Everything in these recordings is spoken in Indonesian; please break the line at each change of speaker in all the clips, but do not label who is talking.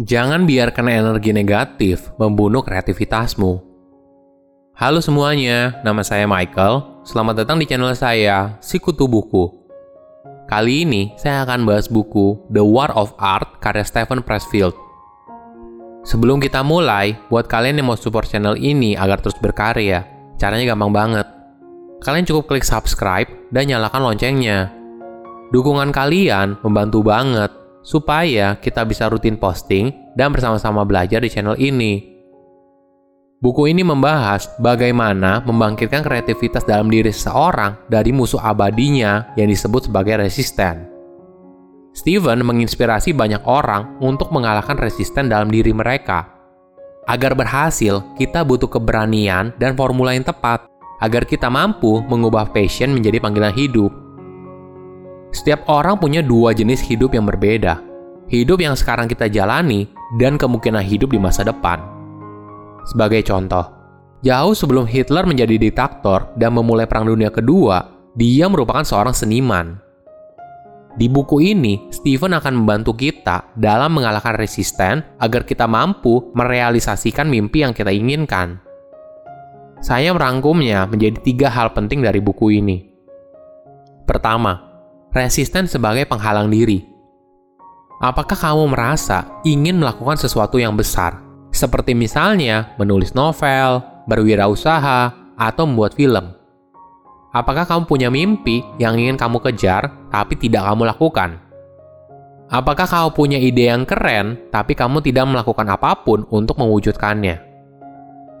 Jangan biarkan energi negatif membunuh kreativitasmu. Halo semuanya, nama saya Michael. Selamat datang di channel saya, Sikutu Buku. Kali ini saya akan bahas buku The War of Art karya Stephen Pressfield. Sebelum kita mulai, buat kalian yang mau support channel ini agar terus berkarya, caranya gampang banget. Kalian cukup klik subscribe dan nyalakan loncengnya. Dukungan kalian membantu banget supaya kita bisa rutin posting dan bersama-sama belajar di channel ini. Buku ini membahas bagaimana membangkitkan kreativitas dalam diri seseorang dari musuh abadinya yang disebut sebagai resisten. Steven menginspirasi banyak orang untuk mengalahkan resisten dalam diri mereka. Agar berhasil, kita butuh keberanian dan formula yang tepat agar kita mampu mengubah passion menjadi panggilan hidup setiap orang punya dua jenis hidup yang berbeda. Hidup yang sekarang kita jalani dan kemungkinan hidup di masa depan. Sebagai contoh, jauh sebelum Hitler menjadi diktator dan memulai Perang Dunia Kedua, dia merupakan seorang seniman. Di buku ini, Stephen akan membantu kita dalam mengalahkan resisten agar kita mampu merealisasikan mimpi yang kita inginkan. Saya merangkumnya menjadi tiga hal penting dari buku ini. Pertama, resisten sebagai penghalang diri. Apakah kamu merasa ingin melakukan sesuatu yang besar, seperti misalnya menulis novel, berwirausaha, atau membuat film? Apakah kamu punya mimpi yang ingin kamu kejar tapi tidak kamu lakukan? Apakah kamu punya ide yang keren tapi kamu tidak melakukan apa pun untuk mewujudkannya?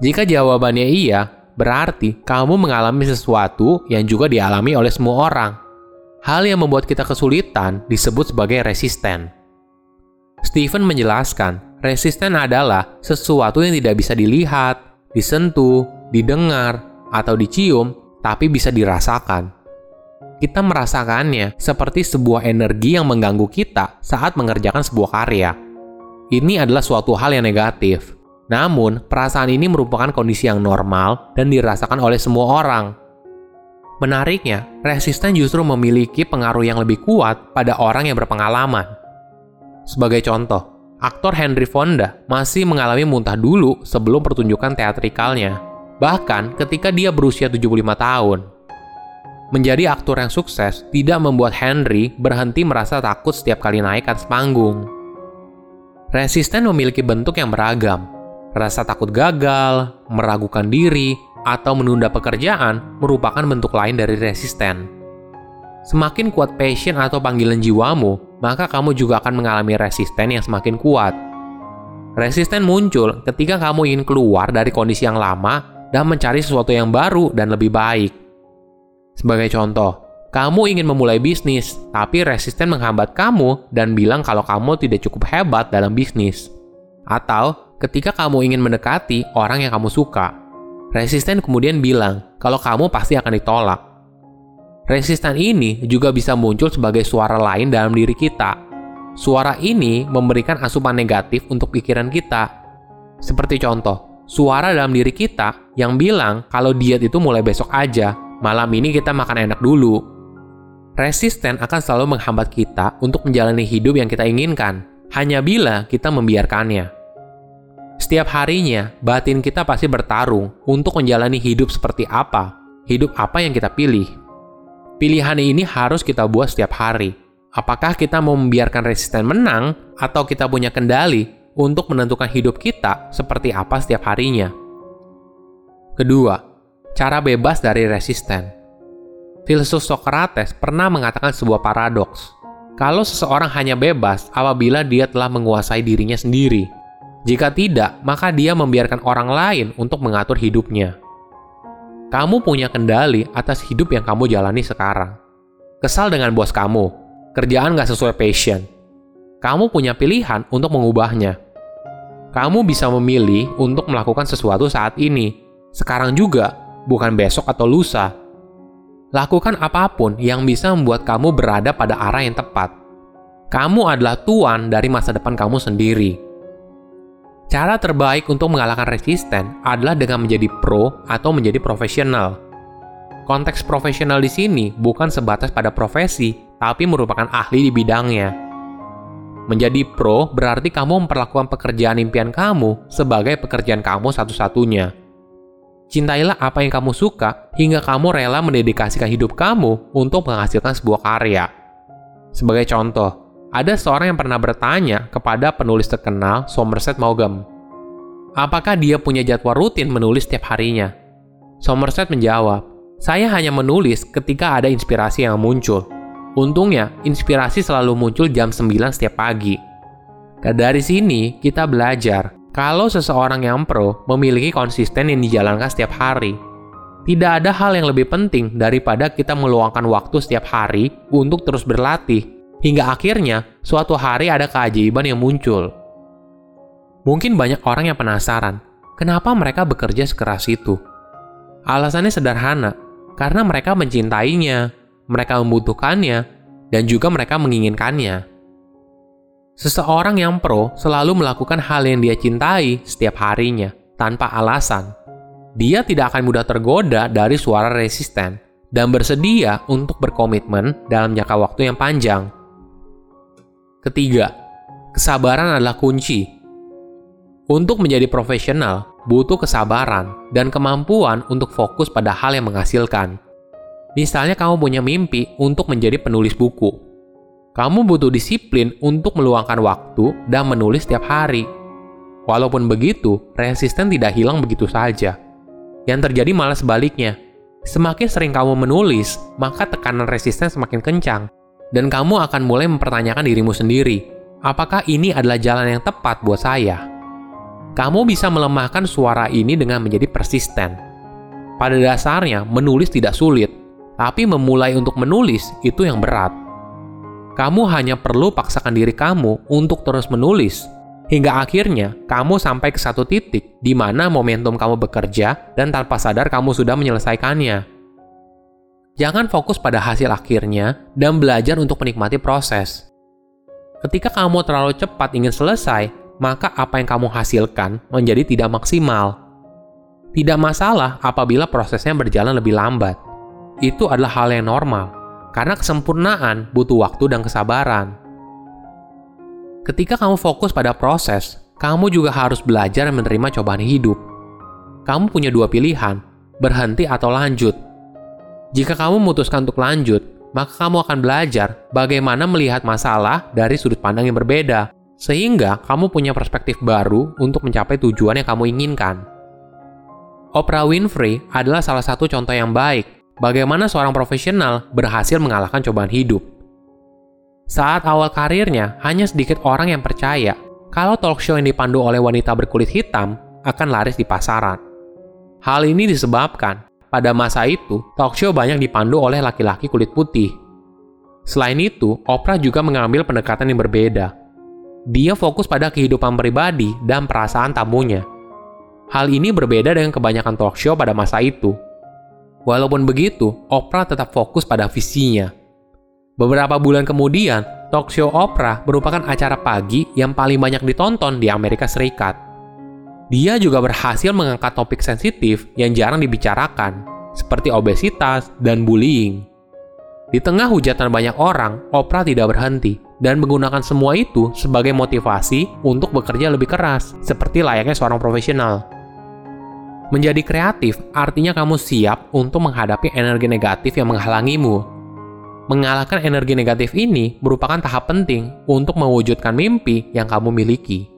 Jika jawabannya iya, berarti kamu mengalami sesuatu yang juga dialami oleh semua orang Hal yang membuat kita kesulitan disebut sebagai resisten. Stephen menjelaskan, resisten adalah sesuatu yang tidak bisa dilihat, disentuh, didengar, atau dicium, tapi bisa dirasakan. Kita merasakannya seperti sebuah energi yang mengganggu kita saat mengerjakan sebuah karya. Ini adalah suatu hal yang negatif. Namun, perasaan ini merupakan kondisi yang normal dan dirasakan oleh semua orang Menariknya, resisten justru memiliki pengaruh yang lebih kuat pada orang yang berpengalaman. Sebagai contoh, aktor Henry Fonda masih mengalami muntah dulu sebelum pertunjukan teatrikalnya, bahkan ketika dia berusia 75 tahun. Menjadi aktor yang sukses tidak membuat Henry berhenti merasa takut setiap kali naik atas panggung. Resisten memiliki bentuk yang beragam, rasa takut gagal, meragukan diri, atau menunda pekerjaan merupakan bentuk lain dari resisten. Semakin kuat passion atau panggilan jiwamu, maka kamu juga akan mengalami resisten yang semakin kuat. Resisten muncul ketika kamu ingin keluar dari kondisi yang lama dan mencari sesuatu yang baru dan lebih baik. Sebagai contoh, kamu ingin memulai bisnis, tapi resisten menghambat kamu dan bilang kalau kamu tidak cukup hebat dalam bisnis. Atau ketika kamu ingin mendekati orang yang kamu suka, Resisten kemudian bilang kalau kamu pasti akan ditolak. Resisten ini juga bisa muncul sebagai suara lain dalam diri kita. Suara ini memberikan asupan negatif untuk pikiran kita. Seperti contoh, suara dalam diri kita yang bilang kalau diet itu mulai besok aja, malam ini kita makan enak dulu. Resisten akan selalu menghambat kita untuk menjalani hidup yang kita inginkan, hanya bila kita membiarkannya. Setiap harinya, batin kita pasti bertarung untuk menjalani hidup seperti apa, hidup apa yang kita pilih. Pilihan ini harus kita buat setiap hari. Apakah kita mau membiarkan resisten menang, atau kita punya kendali untuk menentukan hidup kita seperti apa setiap harinya? Kedua, cara bebas dari resisten. Filsuf Socrates pernah mengatakan sebuah paradoks. Kalau seseorang hanya bebas apabila dia telah menguasai dirinya sendiri, jika tidak, maka dia membiarkan orang lain untuk mengatur hidupnya. Kamu punya kendali atas hidup yang kamu jalani sekarang. Kesal dengan bos kamu, kerjaan gak sesuai passion. Kamu punya pilihan untuk mengubahnya. Kamu bisa memilih untuk melakukan sesuatu saat ini, sekarang juga, bukan besok atau lusa. Lakukan apa pun yang bisa membuat kamu berada pada arah yang tepat. Kamu adalah tuan dari masa depan kamu sendiri Cara terbaik untuk mengalahkan resisten adalah dengan menjadi pro atau menjadi profesional. Konteks profesional di sini bukan sebatas pada profesi, tapi merupakan ahli di bidangnya. Menjadi pro berarti kamu memperlakukan pekerjaan impian kamu sebagai pekerjaan kamu satu-satunya. Cintailah apa yang kamu suka hingga kamu rela mendedikasikan hidup kamu untuk menghasilkan sebuah karya. Sebagai contoh, ada seorang yang pernah bertanya kepada penulis terkenal Somerset Maugham, apakah dia punya jadwal rutin menulis setiap harinya? Somerset menjawab, saya hanya menulis ketika ada inspirasi yang muncul. Untungnya, inspirasi selalu muncul jam 9 setiap pagi. Dari sini, kita belajar kalau seseorang yang pro memiliki konsisten yang dijalankan setiap hari. Tidak ada hal yang lebih penting daripada kita meluangkan waktu setiap hari untuk terus berlatih, hingga akhirnya suatu hari ada keajaiban yang muncul. Mungkin banyak orang yang penasaran, kenapa mereka bekerja sekeras itu? Alasannya sederhana, karena mereka mencintainya, mereka membutuhkannya, dan juga mereka menginginkannya. Seseorang yang pro selalu melakukan hal yang dia cintai setiap harinya, tanpa alasan. Dia tidak akan mudah tergoda dari suara resisten dan bersedia untuk berkomitmen dalam jangka waktu yang panjang. Ketiga, kesabaran adalah kunci. Untuk menjadi profesional, butuh kesabaran dan kemampuan untuk fokus pada hal yang menghasilkan. Misalnya kamu punya mimpi untuk menjadi penulis buku. Kamu butuh disiplin untuk meluangkan waktu dan menulis setiap hari. Walaupun begitu, resisten tidak hilang begitu saja. Yang terjadi malah sebaliknya. Semakin sering kamu menulis, maka tekanan resisten semakin kencang. Dan kamu akan mulai mempertanyakan dirimu sendiri, apakah ini adalah jalan yang tepat buat saya? Kamu bisa melemahkan suara ini dengan menjadi persisten. Pada dasarnya, menulis tidak sulit, tapi memulai untuk menulis itu yang berat. Kamu hanya perlu paksakan diri kamu untuk terus menulis, hingga akhirnya kamu sampai ke satu titik di mana momentum kamu bekerja dan tanpa sadar kamu sudah menyelesaikannya. Jangan fokus pada hasil akhirnya dan belajar untuk menikmati proses. Ketika kamu terlalu cepat ingin selesai, maka apa yang kamu hasilkan menjadi tidak maksimal. Tidak masalah apabila prosesnya berjalan lebih lambat itu adalah hal yang normal, karena kesempurnaan butuh waktu dan kesabaran. Ketika kamu fokus pada proses, kamu juga harus belajar menerima cobaan hidup. Kamu punya dua pilihan, berhenti atau lanjut. Jika kamu memutuskan untuk lanjut, maka kamu akan belajar bagaimana melihat masalah dari sudut pandang yang berbeda, sehingga kamu punya perspektif baru untuk mencapai tujuan yang kamu inginkan. Oprah Winfrey adalah salah satu contoh yang baik bagaimana seorang profesional berhasil mengalahkan cobaan hidup. Saat awal karirnya, hanya sedikit orang yang percaya kalau talk show yang dipandu oleh wanita berkulit hitam akan laris di pasaran. Hal ini disebabkan pada masa itu talk show banyak dipandu oleh laki-laki kulit putih. Selain itu, Oprah juga mengambil pendekatan yang berbeda. Dia fokus pada kehidupan pribadi dan perasaan tamunya. Hal ini berbeda dengan kebanyakan talk show pada masa itu, Walaupun begitu, Oprah tetap fokus pada visinya. Beberapa bulan kemudian, talk show Oprah merupakan acara pagi yang paling banyak ditonton di Amerika Serikat. Dia juga berhasil mengangkat topik sensitif yang jarang dibicarakan, seperti obesitas dan bullying. Di tengah hujatan banyak orang, Oprah tidak berhenti dan menggunakan semua itu sebagai motivasi untuk bekerja lebih keras, seperti layaknya seorang profesional. Menjadi kreatif artinya kamu siap untuk menghadapi energi negatif yang menghalangimu. Mengalahkan energi negatif ini merupakan tahap penting untuk mewujudkan mimpi yang kamu miliki.